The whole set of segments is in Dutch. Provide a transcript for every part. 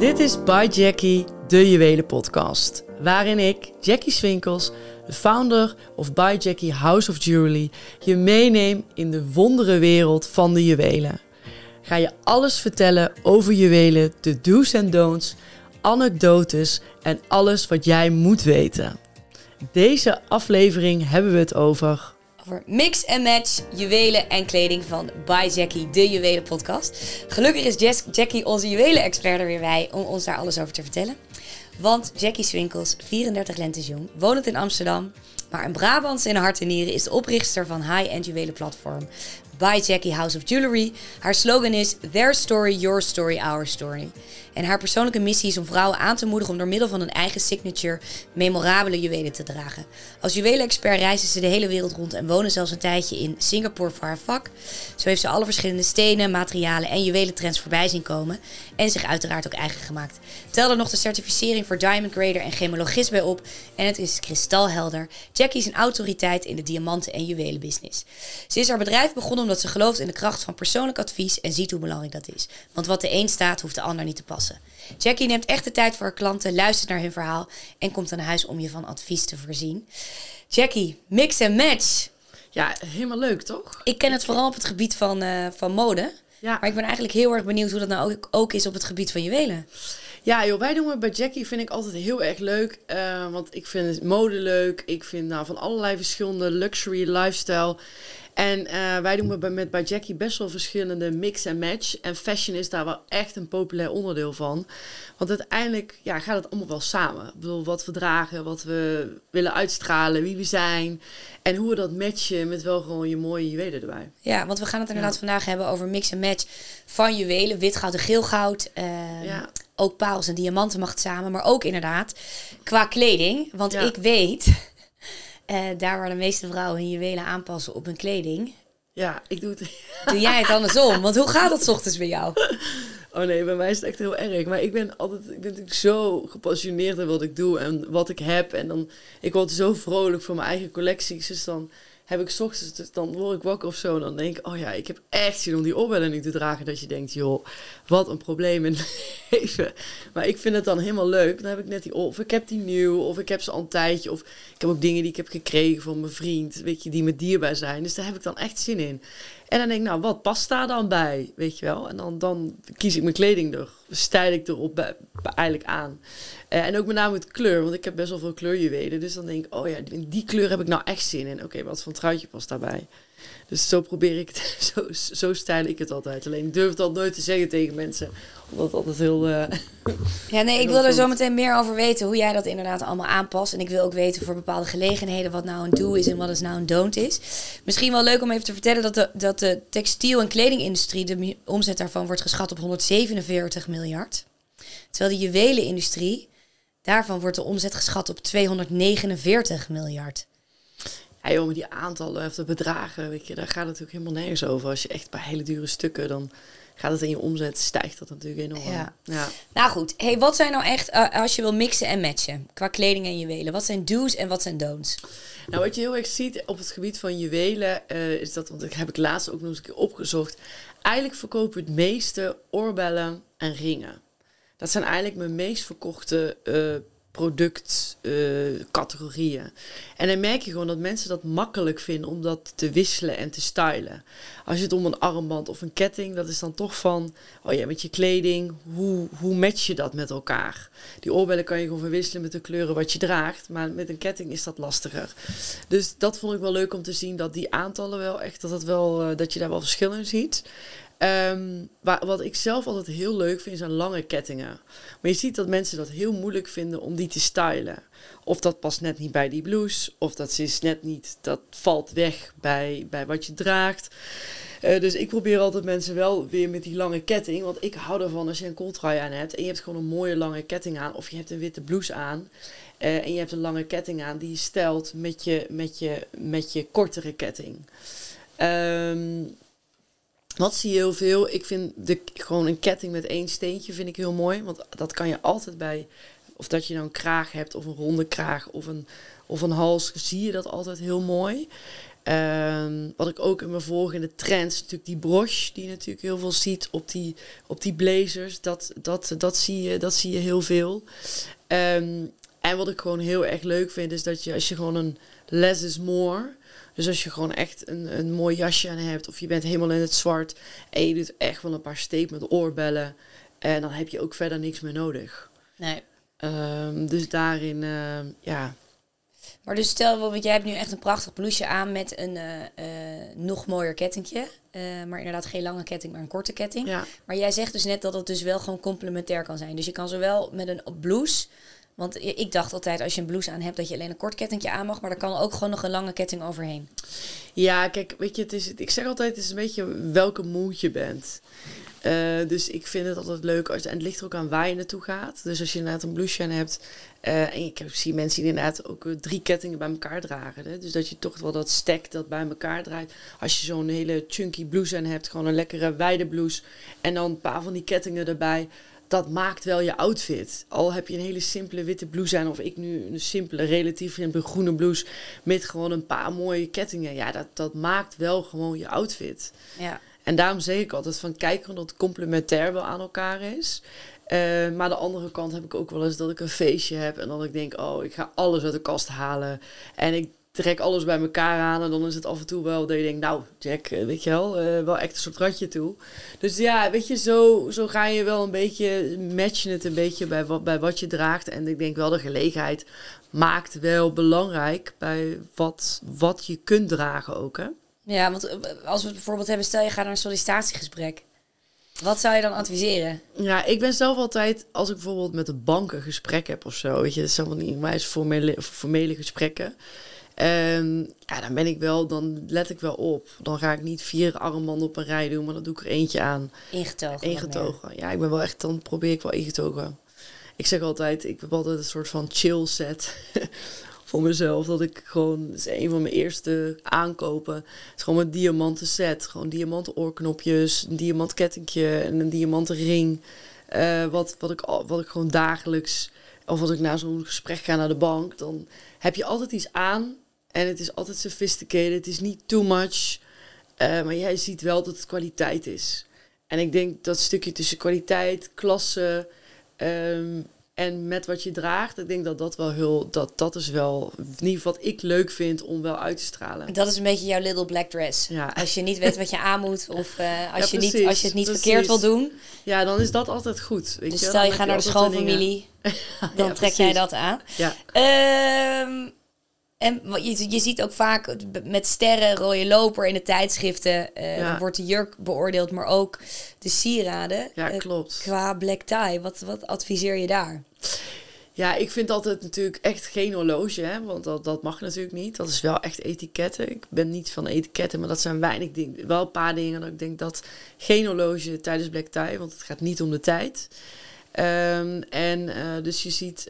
Dit is By Jackie, de juwelen podcast. Waarin ik, Jackie Swinkels, de founder of By Jackie House of Jewelry, je meeneem in de wondere wereld van de juwelen. Ga je alles vertellen over juwelen, de do's en don'ts, anekdotes en alles wat jij moet weten. Deze aflevering hebben we het over mix en match juwelen en kleding van By Jackie, de juwelen podcast. Gelukkig is Jess, Jackie onze juwelen expert er weer bij om ons daar alles over te vertellen. Want Jackie Swinkels, 34 lentes jong, woont in Amsterdam, maar een Brabants in hart en nieren is de oprichter van high-end juwelen platform By Jackie House of Jewelry. Haar slogan is Their story, your story, our story. En haar persoonlijke missie is om vrouwen aan te moedigen om door middel van een eigen signature memorabele juwelen te dragen. Als juwelenexpert reizen ze de hele wereld rond en wonen zelfs een tijdje in Singapore voor haar vak. Zo heeft ze alle verschillende stenen, materialen en juwelentrends voorbij zien komen en zich uiteraard ook eigen gemaakt. Tel er nog de certificering voor Diamond Grader en gemologist bij op en het is kristalhelder. Jackie is een autoriteit in de diamanten- en juwelenbusiness. Ze is haar bedrijf begonnen omdat ze gelooft in de kracht van persoonlijk advies en ziet hoe belangrijk dat is. Want wat de een staat, hoeft de ander niet te passen. Jackie neemt echt de tijd voor haar klanten, luistert naar hun verhaal en komt aan huis om je van advies te voorzien. Jackie, mix en match. Ja, helemaal leuk toch? Ik ken het vooral op het gebied van, uh, van mode. Ja. Maar ik ben eigenlijk heel erg benieuwd hoe dat nou ook, ook is op het gebied van juwelen. Ja, joh, wij doen het bij Jackie vind ik altijd heel erg leuk. Uh, want ik vind het mode leuk. Ik vind nou, van allerlei verschillende luxury lifestyle. En uh, wij doen met, met bij Jackie best wel verschillende mix en match. En fashion is daar wel echt een populair onderdeel van. Want uiteindelijk ja, gaat het allemaal wel samen. Ik bedoel, wat we dragen, wat we willen uitstralen, wie we zijn. En hoe we dat matchen met wel gewoon je mooie juwelen erbij. Ja, want we gaan het inderdaad vandaag hebben over mix en match van juwelen. Wit goud en geel goud. Uh, ja. Ook parels en diamanten mag het samen. Maar ook inderdaad qua kleding. Want ik weet uh, daar waar de meeste vrouwen hun juwelen aanpassen op hun kleding. Ja, ik doe het. Doe jij het andersom? Want hoe gaat dat ochtends bij jou? Oh nee, bij mij is het echt heel erg. Maar ik ben altijd, ik ben natuurlijk zo gepassioneerd in wat ik doe en wat ik heb. En dan, ik word zo vrolijk voor mijn eigen collecties. Dus dan heb ik ochtends, dus dan word ik wakker of zo. En dan denk ik, oh ja, ik heb echt zin om die oorbellen nu te dragen. Dat je denkt, joh, wat een probleem Maar ik vind het dan helemaal leuk. Dan heb ik net die, of ik heb die nieuw, of ik heb ze al een tijdje. Of ik heb ook dingen die ik heb gekregen van mijn vriend, weet je, die me dierbaar zijn. Dus daar heb ik dan echt zin in. En dan denk ik, nou, wat past daar dan bij? Weet je wel? En dan, dan kies ik mijn kleding er, stijl ik erop bij, eigenlijk aan. Uh, en ook met name het kleur, want ik heb best wel veel kleurjuwelen. Dus dan denk ik, oh ja, in die kleur heb ik nou echt zin in. Oké, wat voor truitje past daarbij? Dus zo probeer ik het, zo, zo stijl ik het altijd. Alleen ik durf het al nooit te zeggen tegen mensen. Omdat het altijd heel... Uh, ja, nee, ik wil er zo meteen meer over weten. Hoe jij dat inderdaad allemaal aanpast. En ik wil ook weten voor bepaalde gelegenheden wat nou een do is en wat is nou een don't is. Misschien wel leuk om even te vertellen dat de, dat de textiel- en kledingindustrie, de omzet daarvan wordt geschat op 147 miljard. Terwijl de juwelenindustrie, daarvan wordt de omzet geschat op 249 miljard. Ja joh, die aantallen of de bedragen, weet je, daar gaat het natuurlijk helemaal nergens over. Als je echt bij hele dure stukken, dan gaat het in je omzet, stijgt dat natuurlijk enorm. Ja. ja. Nou goed, hey, wat zijn nou echt, uh, als je wil mixen en matchen, qua kleding en juwelen, wat zijn do's en wat zijn don'ts? Nou, wat je heel erg ziet op het gebied van juwelen, uh, is dat, want ik heb ik laatst ook nog eens een keer opgezocht, eigenlijk verkopen het meeste oorbellen en ringen. Dat zijn eigenlijk mijn meest verkochte uh, productcategorieën. Uh, en dan merk je gewoon dat mensen dat makkelijk vinden om dat te wisselen en te stylen. Als het om een armband of een ketting, dat is dan toch van, oh ja, met je kleding, hoe, hoe match je dat met elkaar? Die oorbellen kan je gewoon verwisselen met de kleuren wat je draagt, maar met een ketting is dat lastiger. Dus dat vond ik wel leuk om te zien dat die aantallen wel echt, dat, dat, wel, uh, dat je daar wel verschillen in ziet. Um, wat ik zelf altijd heel leuk vind, zijn lange kettingen. Maar je ziet dat mensen dat heel moeilijk vinden om die te stylen. Of dat past net niet bij die blouse, of dat is net niet, dat valt weg bij, bij wat je draagt. Uh, dus ik probeer altijd mensen wel weer met die lange ketting. Want ik hou ervan als je een kooltrui aan hebt en je hebt gewoon een mooie lange ketting aan. Of je hebt een witte blouse aan. Uh, en je hebt een lange ketting aan die je stelt met je, met je, met je kortere ketting. Um, wat zie je heel veel? Ik vind de, gewoon een ketting met één steentje vind ik heel mooi. Want dat kan je altijd bij, of dat je nou een kraag hebt of een ronde kraag of een, of een hals, zie je dat altijd heel mooi. Ehm, wat ik ook in mijn volgende trends, natuurlijk die broche, die je natuurlijk heel veel ziet op die, op die blazers. Dat, dat, dat, zie je, dat zie je heel veel. Ehm, en wat ik gewoon heel erg leuk vind, is dat je als je gewoon een less is more. Dus als je gewoon echt een, een mooi jasje aan hebt, of je bent helemaal in het zwart en je doet echt wel een paar statement oorbellen. En dan heb je ook verder niks meer nodig. Nee. Ehm, dus daarin, ehm, ja. Maar dus stel, want jij hebt nu echt een prachtig blouseje aan met een eh, eh, nog mooier kettingje. Eh, maar inderdaad geen lange ketting, maar een korte ketting. ja. Maar jij zegt dus net dat het dus wel gewoon complementair kan zijn. Dus je kan zowel met een blouse... Want ik dacht altijd als je een blouse aan hebt dat je alleen een kort kettingje aan mag. Maar er kan ook gewoon nog een lange ketting overheen. Ja, kijk, weet je, het is, ik zeg altijd, het is een beetje welke mood je bent. Eh, dus ik vind het altijd leuk als en het ligt er ook aan waar je naartoe gaat. Dus als je inderdaad een blouseje aan hebt eh, en ik zie mensen die inderdaad ook eh, drie kettingen bij elkaar dragen. Hè? Dus dat je toch wel dat stack dat bij elkaar draait. Als je zo'n hele chunky blouse aan hebt, gewoon een lekkere wijde blouse en dan een paar van die kettingen erbij. Dat maakt wel je outfit. Al heb je een hele simpele witte blouse aan, of ik nu een simpele, relatief simpele groene blouse met gewoon een paar mooie kettingen. Ja, dat, dat maakt wel gewoon je outfit. Ja. En daarom zeg ik altijd van kijk gewoon dat het complementair wel aan elkaar is. Eh, maar de andere kant heb ik ook wel eens dat ik een feestje heb en dan ik denk, oh, ik ga alles uit de kast halen. En ik trek alles bij elkaar aan en dan is het af en toe wel dat je denkt, nou, Jack, eh, weet je wel, eh, wel echt een soort ratje toe. Dus ja, weet je, zo, zo ga je wel een beetje, matchen het een beetje bij wat, bij wat je draagt. En ik denk wel de gelegenheid maakt wel belangrijk bij wat, wat je kunt dragen ook, hè. Ja, want eh, als we het bijvoorbeeld hebben, stel je gaat naar een sollicitatiegesprek. Wat zou je dan adviseren? Ja, ik ben zelf altijd, als ik bijvoorbeeld met de bank een gesprek heb of zo, weet je, dat zijn van die wijs formele, formele gesprekken. Ehm, ja, dan ben ik wel, dan let ik wel op. Dan ga ik niet vier armbanden op een rij doen, maar dan doe ik er eentje aan. Ingetogen. Ingetogen. Ja, ik ben wel echt, dan probeer ik wel ingetogen. Ik zeg altijd, ik heb altijd een soort van chill set voor mezelf. Dat ik gewoon, dat is een van mijn eerste aankopen. Het is gewoon een diamanten set. Gewoon diamanten oorknopjes, een diamant kettingje en een diamanten ring. Eh, wat, wat, ik, wat ik gewoon dagelijks, of als ik na zo'n gesprek ga naar de bank, dan heb je altijd iets aan. En het is altijd sophisticated. Het is niet too much. Eh, maar jij ziet wel dat het kwaliteit is. En ik denk dat stukje tussen kwaliteit, klasse ehm, en met wat je draagt, ik denk dat dat wel heel, dat, dat is wel, in ieder geval wat ik leuk vind om wel uit te stralen. Dat is een beetje jouw little black dress. Ja. Als je niet weet wat je aan moet of eh, als, Ja, je niet, als je het niet precies. verkeerd wil doen. Ja, dan is dat altijd goed. Weet Dus je? stel je gaat naar de schoonfamilie, dan Ja, trek jij dat aan. Ja. Ehm, en wat je, je ziet ook vaak met sterren, rode loper in de tijdschriften, eh, Ja. wordt de jurk beoordeeld, maar ook de sieraden. Ja, Eh, klopt. qua black tie, wat, wat adviseer je daar? Ja, ik vind altijd natuurlijk echt geen horloge, hè, want dat, dat mag natuurlijk niet. Dat is wel echt etiketten. Ik ben niet van etiketten, maar dat zijn weinig dingen. Wel een paar dingen dat ik denk dat geen horloge tijdens black tie, want het gaat niet om de tijd. Ehm, en eh, dus je ziet,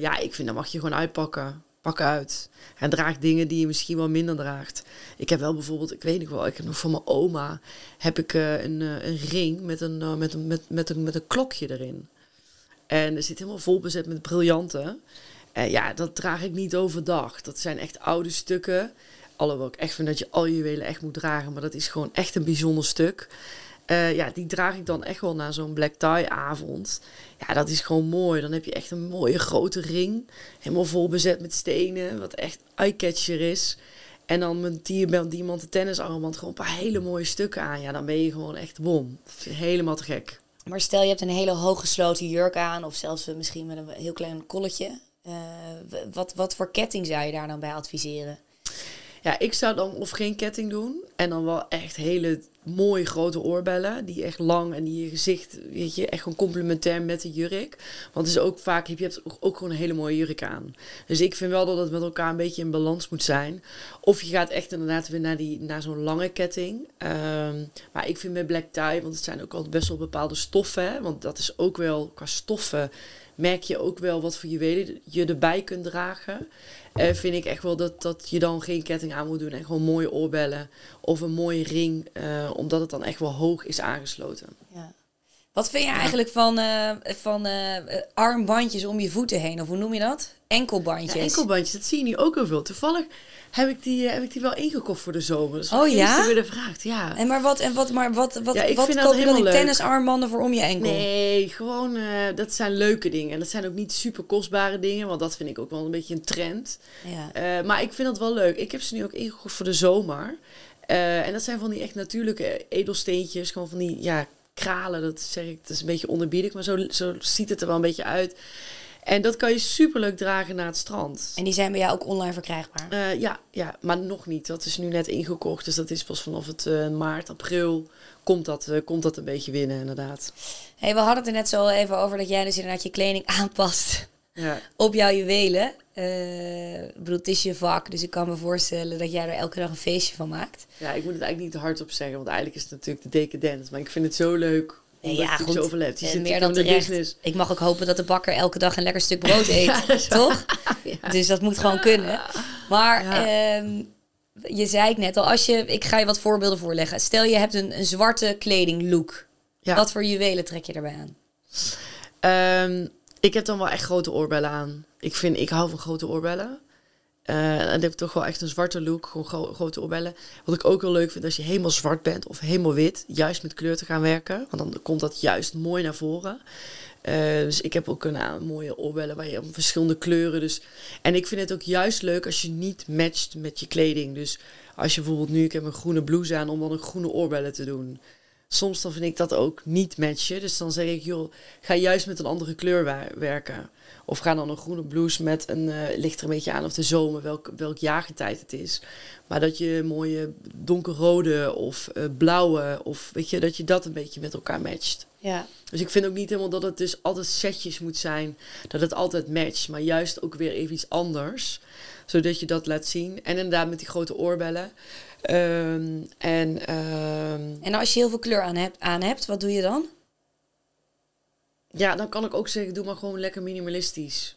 ja, ik vind dat mag je gewoon uitpakken. Pak uit. En draag dingen die je misschien wel minder draagt. Ik heb wel bijvoorbeeld, ik weet nog wel, ik heb nog van mijn oma heb ik eh, een, eh, een ring met een, eh, met, een, met, met, een, met een klokje erin. En er zit helemaal vol bezet met briljanten. En ja, dat draag ik niet overdag. Dat zijn echt oude stukken. Alhoewel ik echt vind dat je al je juwelen echt moet dragen. Maar dat is gewoon echt een bijzonder stuk. Eh, ja, die draag ik dan echt wel naar zo'n black tie avond. Ja, dat is gewoon mooi. Dan heb je echt een mooie grote ring. Helemaal vol bezet met stenen. Wat echt eye-catcher is. En dan met die diamanten tennisarmband. Gewoon een paar hele mooie stukken aan. Ja, dan ben je gewoon echt bom. Helemaal te gek. Maar stel je hebt een hele hooggesloten jurk aan, of zelfs misschien met een heel klein kolletje. Eh, wat, wat voor ketting zou je daar dan bij adviseren? Ja, ik zou dan of geen ketting doen. En dan wel echt hele mooie grote oorbellen. Die echt lang en die je gezicht, weet je, echt gewoon complementair met de jurk. Want het is ook vaak, je hebt ook- gewoon een hele mooie jurk aan. Dus ik vind wel dat het met elkaar een beetje in balans moet zijn. Of je gaat echt inderdaad weer naar, die, naar zo'n lange ketting. Ehm, maar ik vind met black tie, want het zijn ook altijd best wel bepaalde stoffen. Hè? Want dat is ook wel, qua stoffen merk je ook wel wat voor juwelen je erbij kunt dragen. Eh, vind ik echt wel dat, dat je dan geen ketting aan moet doen en gewoon mooie oorbellen of een mooie ring, eh, omdat het dan echt wel hoog is aangesloten. Ja. Wat vind je eigenlijk van, eh, van armbandjes om je voeten heen? Of hoe noem je dat? Enkelbandjes. Ja, enkelbandjes, dat zie je nu ook heel veel. Toevallig heb ik die, eh, heb ik die wel ingekocht voor de zomer. Dus Oh, ja? weer de vraag, ja. En maar wat, en wat, maar wat, wat, Ja, ik wat vind koop dat je dan die leuk. tennisarmbanden voor om je enkel? Nee, gewoon, eh, dat zijn leuke dingen. En dat zijn ook niet super kostbare dingen, want dat vind ik ook wel een beetje een trend. Ja. Eh, maar ik vind dat wel leuk. Ik heb ze nu ook ingekocht voor de zomer. En dat zijn van die echt natuurlijke edelsteentjes. Gewoon van die, ja, kralen. Dat zeg ik, dat is een beetje onderbiedig, maar zo, zo ziet het er wel een beetje uit. En dat kan je super leuk dragen naar het strand. En die zijn bij jou ook online verkrijgbaar? Eh, ja, ja, maar nog niet. Dat is nu net ingekocht. Dus dat is pas vanaf het eh, maart, april komt dat, eh, komt dat een beetje winnen, inderdaad. Hey, we hadden het er net zo even over dat jij dus inderdaad je kleding aanpast Ja. op jouw juwelen. Ik bedoel, het is je vak, dus ik kan me voorstellen dat jij er elke dag een feestje van maakt. ja, ik moet het eigenlijk niet te hard op zeggen, want eigenlijk is het natuurlijk de decadent. Maar ik vind het zo leuk Nee, ja, goed. zoveel. Je Eh, zit meer dan de terecht. business. Ik mag ook hopen dat de bakker elke dag een lekker stuk brood eet, Ja, toch? Ja. Dus dat moet gewoon kunnen. Maar Ja. ehm, je zei het net al, als je, ik ga je wat voorbeelden voorleggen. Stel je hebt een, een zwarte kledinglook. Ja. Wat voor juwelen trek je erbij aan? Ehm, ik heb dan wel echt grote oorbellen aan. Ik, vind, ik hou van grote oorbellen. Eh, en dan heb ik toch wel echt een zwarte look, gewoon gro- grote oorbellen. Wat ik ook heel leuk vind, als je helemaal zwart bent of helemaal wit, juist met kleur te gaan werken. Want dan komt dat juist mooi naar voren. Eh, dus ik heb ook een eh, mooie oorbellen waar je op verschillende kleuren. Dus. En ik vind het ook juist leuk als je niet matcht met je kleding. Dus als je bijvoorbeeld nu, ik heb een groene blouse aan, om dan een groene oorbellen te doen. Soms dan vind ik dat ook niet matchen. Dus dan zeg ik, joh, ga juist met een andere kleur werken. Of ga dan een groene blouse met een, ligt er een beetje aan of de zomer, welk, welk jaargetijd het is. Maar dat je mooie donkerrode of eh, blauwe, of weet je, dat je dat een beetje met elkaar matcht. Ja. Dus ik vind ook niet helemaal dat het dus altijd setjes moet zijn, dat het altijd matcht, maar juist ook weer even iets anders, zodat je dat laat zien. En inderdaad met die grote oorbellen. Ehm, en ehm, En als je heel veel kleur aan hebt, aan hebt wat doe je dan? ja, dan kan ik ook zeggen, doe maar gewoon lekker minimalistisch.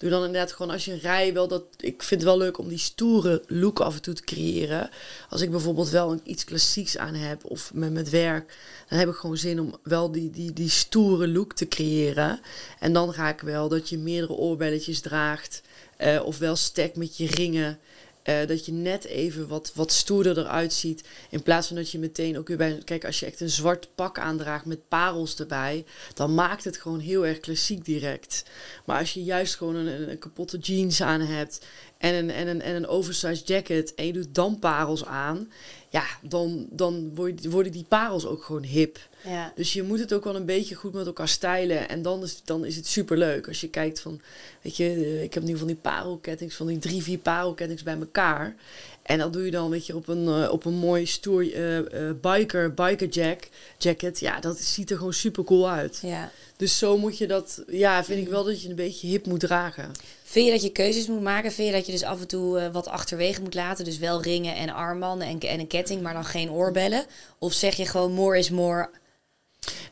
Doe dan inderdaad gewoon als je rij wel dat. Ik vind het wel leuk om die stoere look af en toe te creëren. Als ik bijvoorbeeld wel een, iets klassieks aan heb of met, met werk, dan heb ik gewoon zin om wel die, die, die stoere look te creëren. En dan ga ik wel dat je meerdere oorbelletjes draagt. eh, of wel stek met je ringen. Eh, dat je net even wat, wat stoerder eruit ziet. In plaats van dat je meteen ook weer bij. Kijk, als je echt een zwart pak aandraagt met parels erbij. dan maakt het gewoon heel erg klassiek direct. Maar als je juist gewoon een, een, kapotte jeans aan hebt. en een, en, een, en een oversized jacket. en je doet dan parels aan. ja, dan, dan word- worden die parels ook gewoon hip. Ja. Dus je moet het ook wel een beetje goed met elkaar stylen. En dan is, dan is het super leuk. Als je kijkt van, weet je, eh, ik heb nu van die parelkettings, van die drie, vier parelkettings bij elkaar. En dat doe je dan, weet je, op een, eh, op een mooi stoer eh, biker, biker jack, jacket. Ja, dat ziet er gewoon super cool uit. ja. Dus zo moet je dat, ja, vind ik wel dat je een beetje hip moet dragen. Vind je dat je keuzes moet maken? Vind je dat je dus af en toe wat achterwege moet laten? Dus wel ringen en armbanden en, en een ketting, maar dan geen oorbellen? Of zeg je gewoon more is more?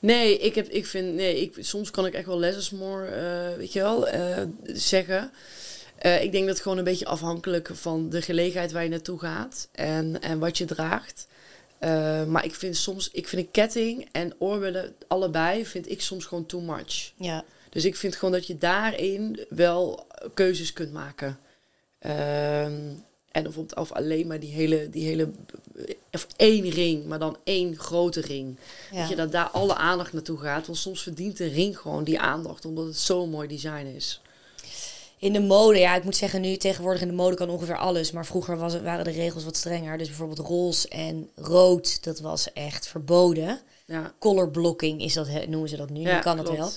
Nee, ik, heb, ik vind, nee ik, soms kan ik echt wel less is more, eh, weet je wel, eh, zeggen. Eh, ik denk dat het gewoon een beetje afhankelijk van de gelegenheid waar je naartoe gaat en, en wat je draagt. Maar ik vind soms, ik vind een ketting en oorbellen, allebei, vind ik soms gewoon too much. Ja. Dus ik vind gewoon dat je daarin wel keuzes kunt maken. Ehm, en bijvoorbeeld of alleen maar die hele, die hele, of één ring, maar dan één grote ring. Ja. Dat je dat daar alle aandacht naartoe gaat. Want soms verdient een ring gewoon die aandacht, omdat het zo'n mooi design is. In de mode, ja, ik moet zeggen, nu tegenwoordig in de mode kan ongeveer alles. Maar vroeger was het, waren de regels wat strenger. Dus bijvoorbeeld roze en rood, dat was echt verboden. Ja, Color blocking is dat, noemen ze dat nu. Ja, nu kan klopt. wel.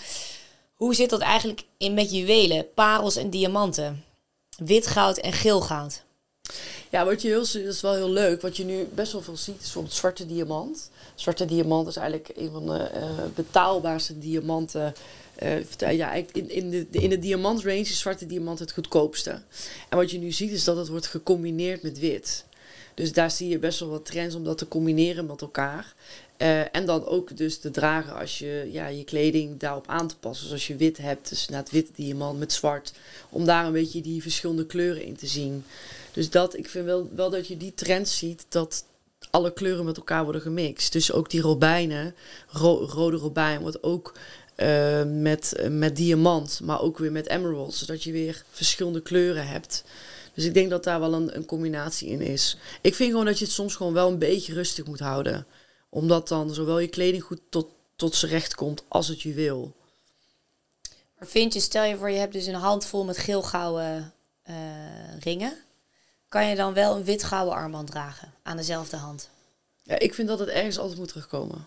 Hoe zit dat eigenlijk in met juwelen, parels en diamanten? Wit goud en geel goud. Ja wat je heel, dat is wel heel leuk. Wat je nu best wel veel ziet, is bijvoorbeeld zwarte diamant. Zwarte diamant is eigenlijk een van de eh, betaalbaarste diamanten. Eh, ja, in, in, de, in de diamantrange is zwarte diamant het goedkoopste. En wat je nu ziet is dat het wordt gecombineerd met wit. Dus daar zie je best wel wat trends om dat te combineren met elkaar. Eh, en dan ook dus te dragen als je ja, je kleding daarop aan te passen. Dus als je wit hebt, dus na het witte diamant met zwart. Om daar een beetje die verschillende kleuren in te zien. Dus dat, ik vind wel, wel dat je die trends ziet dat alle kleuren met elkaar worden gemixt. Dus ook die robijnen, ro- rode robijn wordt ook eh, met, eh, met diamant, maar ook weer met emerald. Zodat je weer verschillende kleuren hebt. Dus ik denk dat daar wel een, een combinatie in is. Ik vind gewoon dat je het soms gewoon wel een beetje rustig moet houden. Omdat dan zowel je kleding goed tot, tot zijn recht komt als het juweel. Maar vind je, stel je voor je hebt dus een handvol met geel-gouden eh, ringen. Kan je dan wel een wit-gouden armband dragen aan dezelfde hand? Ja, ik vind dat het ergens altijd moet terugkomen.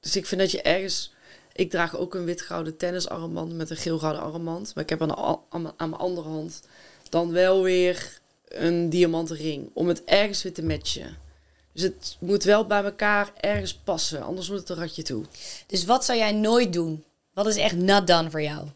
Dus ik vind dat je ergens... Ik draag ook een wit-gouden tennisarmband met een geel-gouden armband. Maar ik heb aan, de, aan, mijn- aan mijn andere hand dan wel weer een diamanten ring. Om het ergens weer te matchen. Dus het moet wel bij elkaar ergens passen. Anders wordt het een ratje toe. Dus wat zou jij nooit doen? Wat is echt not done voor jou?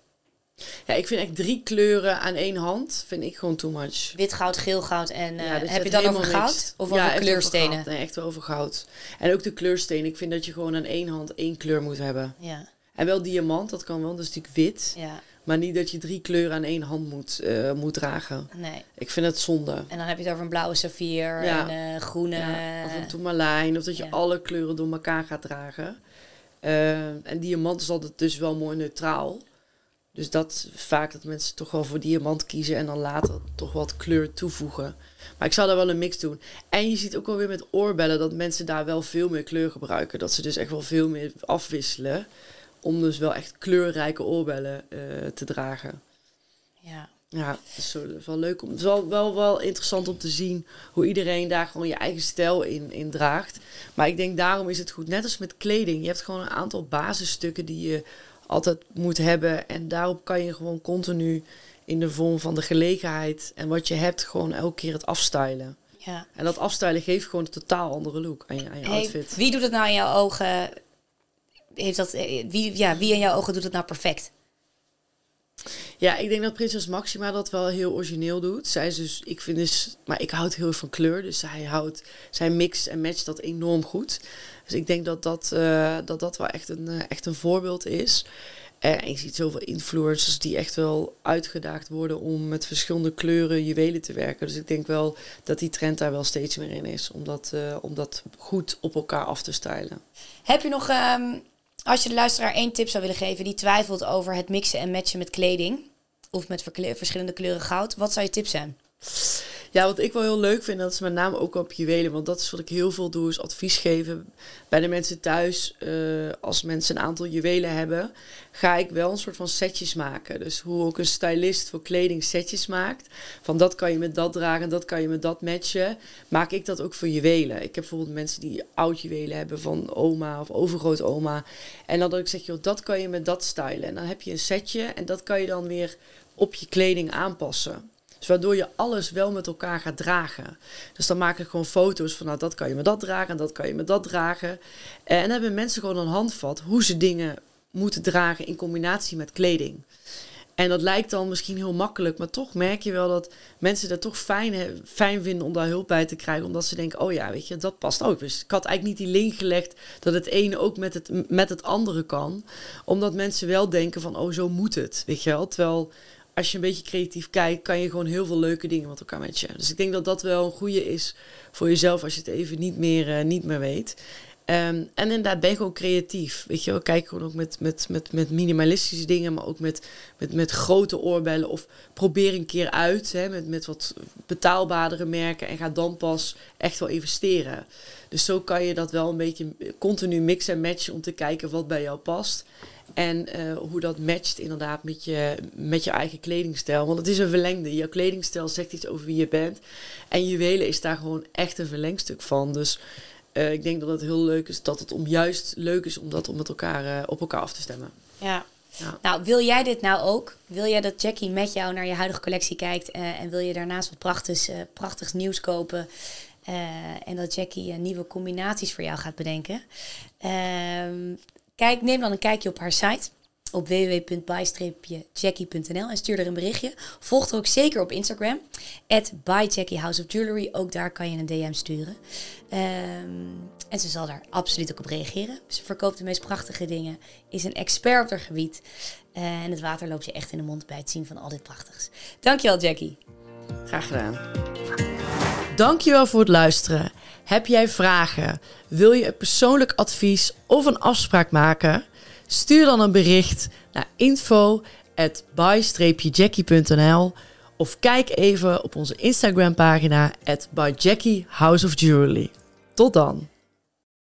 Ja, ik vind echt drie kleuren aan één hand. Vind ik gewoon too much. Wit, goud, geel, goud en eh, Ja, dus heb je dan over goud niks. of Ja, over kleurstenen? goud. Nee, echt wel over goud. En ook de kleurstenen. Ik vind dat je gewoon aan één hand één kleur moet hebben. Ja, En wel diamant, dat kan wel. Dat is natuurlijk wit. ja, Maar niet dat je drie kleuren aan één hand moet, eh, moet dragen. nee. Ik vind het zonde. En dan heb je het over een blauwe saffier Ja. en eh, groene. Ja, of een tourmalijn. Of dat je ja. alle kleuren door elkaar gaat dragen. En diamant is altijd dus wel mooi neutraal. Dus dat vaak dat mensen toch wel voor diamant kiezen. En dan later toch wat kleur toevoegen. Maar ik zou daar wel een mix doen. En je ziet ook wel weer met oorbellen dat mensen daar wel veel meer kleur gebruiken. Dat ze dus echt wel veel meer afwisselen. Om dus wel echt kleurrijke oorbellen eh, te dragen. ja. Ja, dat is zo- dat is wel leuk. Om, het is wel, wel, wel interessant om te zien hoe iedereen daar gewoon je eigen stijl in, in draagt. Maar ik denk daarom is het goed. Net als met kleding. Je hebt gewoon een aantal basisstukken die je altijd moet hebben. En daarop kan je gewoon continu in de vorm van de gelegenheid en wat je hebt gewoon elke keer het afstylen. ja. En dat afstylen geeft gewoon een totaal andere look aan je, aan je Hey, outfit. wie doet het nou in jouw ogen? Heeft dat, eh, wie, ja, wie in jouw ogen doet het nou perfect? Ja, ik denk dat Prinses Maxima dat wel heel origineel doet. Zij is dus, ik vind dus, maar ik houd heel erg van kleur. Dus zij houdt, zij mixt en matcht dat enorm goed. Dus ik denk dat dat, eh, dat, dat wel echt een, eh, echt een voorbeeld is. En je ziet zoveel influencers die echt wel uitgedaagd worden om met verschillende kleuren juwelen te werken. Dus ik denk wel dat die trend daar wel steeds meer in is. Om dat, eh, goed op elkaar af te stylen. Heb je nog, ehm, als je de luisteraar één tip zou willen geven die twijfelt over het mixen en matchen met kleding of met verschillende kleuren goud, wat zou je tip zijn? Ja, wat ik wel heel leuk vind, dat is met name ook op juwelen. Want dat is wat ik heel veel doe, is advies geven bij de mensen thuis. eh, als mensen een aantal juwelen hebben, ga ik wel een soort van setjes maken. Dus hoe ook een stylist voor kleding setjes maakt. Van dat kan je met dat dragen, dat kan je met dat matchen. Maak ik dat ook voor juwelen. Ik heb bijvoorbeeld mensen die oud juwelen hebben van oma of overgrootoma. En dan dat ik zeg, joh, dat kan je met dat stylen. En dan heb je een setje en dat kan je dan weer op je kleding aanpassen. Dus waardoor je alles wel met elkaar gaat dragen. Dus dan maak ik gewoon foto's van, nou dat kan je met dat dragen en dat kan je met dat dragen. En dan hebben mensen gewoon een handvat hoe ze dingen moeten dragen in combinatie met kleding. En dat lijkt dan misschien heel makkelijk, maar toch merk je wel dat mensen dat toch fijn, fijn vinden om daar hulp bij te krijgen. Omdat ze denken, oh ja, weet je, dat past ook. Dus ik had eigenlijk niet die link gelegd dat het ene ook met het, met het andere kan. Omdat mensen wel denken van, oh zo moet het, weet je wel. Terwijl als je een beetje creatief kijkt, kan je gewoon heel veel leuke dingen met elkaar matchen. Dus ik denk dat dat wel een goede is voor jezelf als je het even niet meer, eh, niet meer weet. Ehm, en inderdaad, ben gewoon creatief. Weet je wel, kijk gewoon ook met, met, met, met minimalistische dingen, maar ook met, met, met grote oorbellen. Of probeer een keer uit hè, met, met wat betaalbaardere merken en ga dan pas echt wel investeren. Dus zo kan je dat wel een beetje continu mixen en matchen om te kijken wat bij jou past. En eh, hoe dat matcht inderdaad met je, met je eigen kledingstijl. Want het is een verlengde. Jouw kledingstijl zegt iets over wie je bent. En juwelen is daar gewoon echt een verlengstuk van. Dus eh, ik denk dat het heel leuk is dat het om juist leuk is om dat om met elkaar, eh, op elkaar af te stemmen. Ja. Ja. Nou, wil jij dit nou ook? Wil jij dat Jackie met jou naar je huidige collectie kijkt en wil je daarnaast wat prachtigs, prachtigs nieuws kopen? en dat Jackie nieuwe combinaties voor jou gaat bedenken. Ehm, kijk, neem dan een kijkje op haar site op www.buy-jackie.nl en stuur er een berichtje. Volg er ook zeker op Instagram, at. Ook daar kan je een DM sturen. Ehm, en ze zal daar absoluut ook op reageren. Ze verkoopt de meest prachtige dingen, is een expert op haar gebied. Eh, en het water loopt je echt in de mond bij het zien van al dit prachtigs. Dankjewel, Jackie. Graag gedaan. Dankjewel voor het luisteren. Heb jij vragen? Wil je een persoonlijk advies of een afspraak maken? Stuur dan een bericht naar info of kijk even op onze Instagram pagina at Jackie House of Jewelry. Tot dan!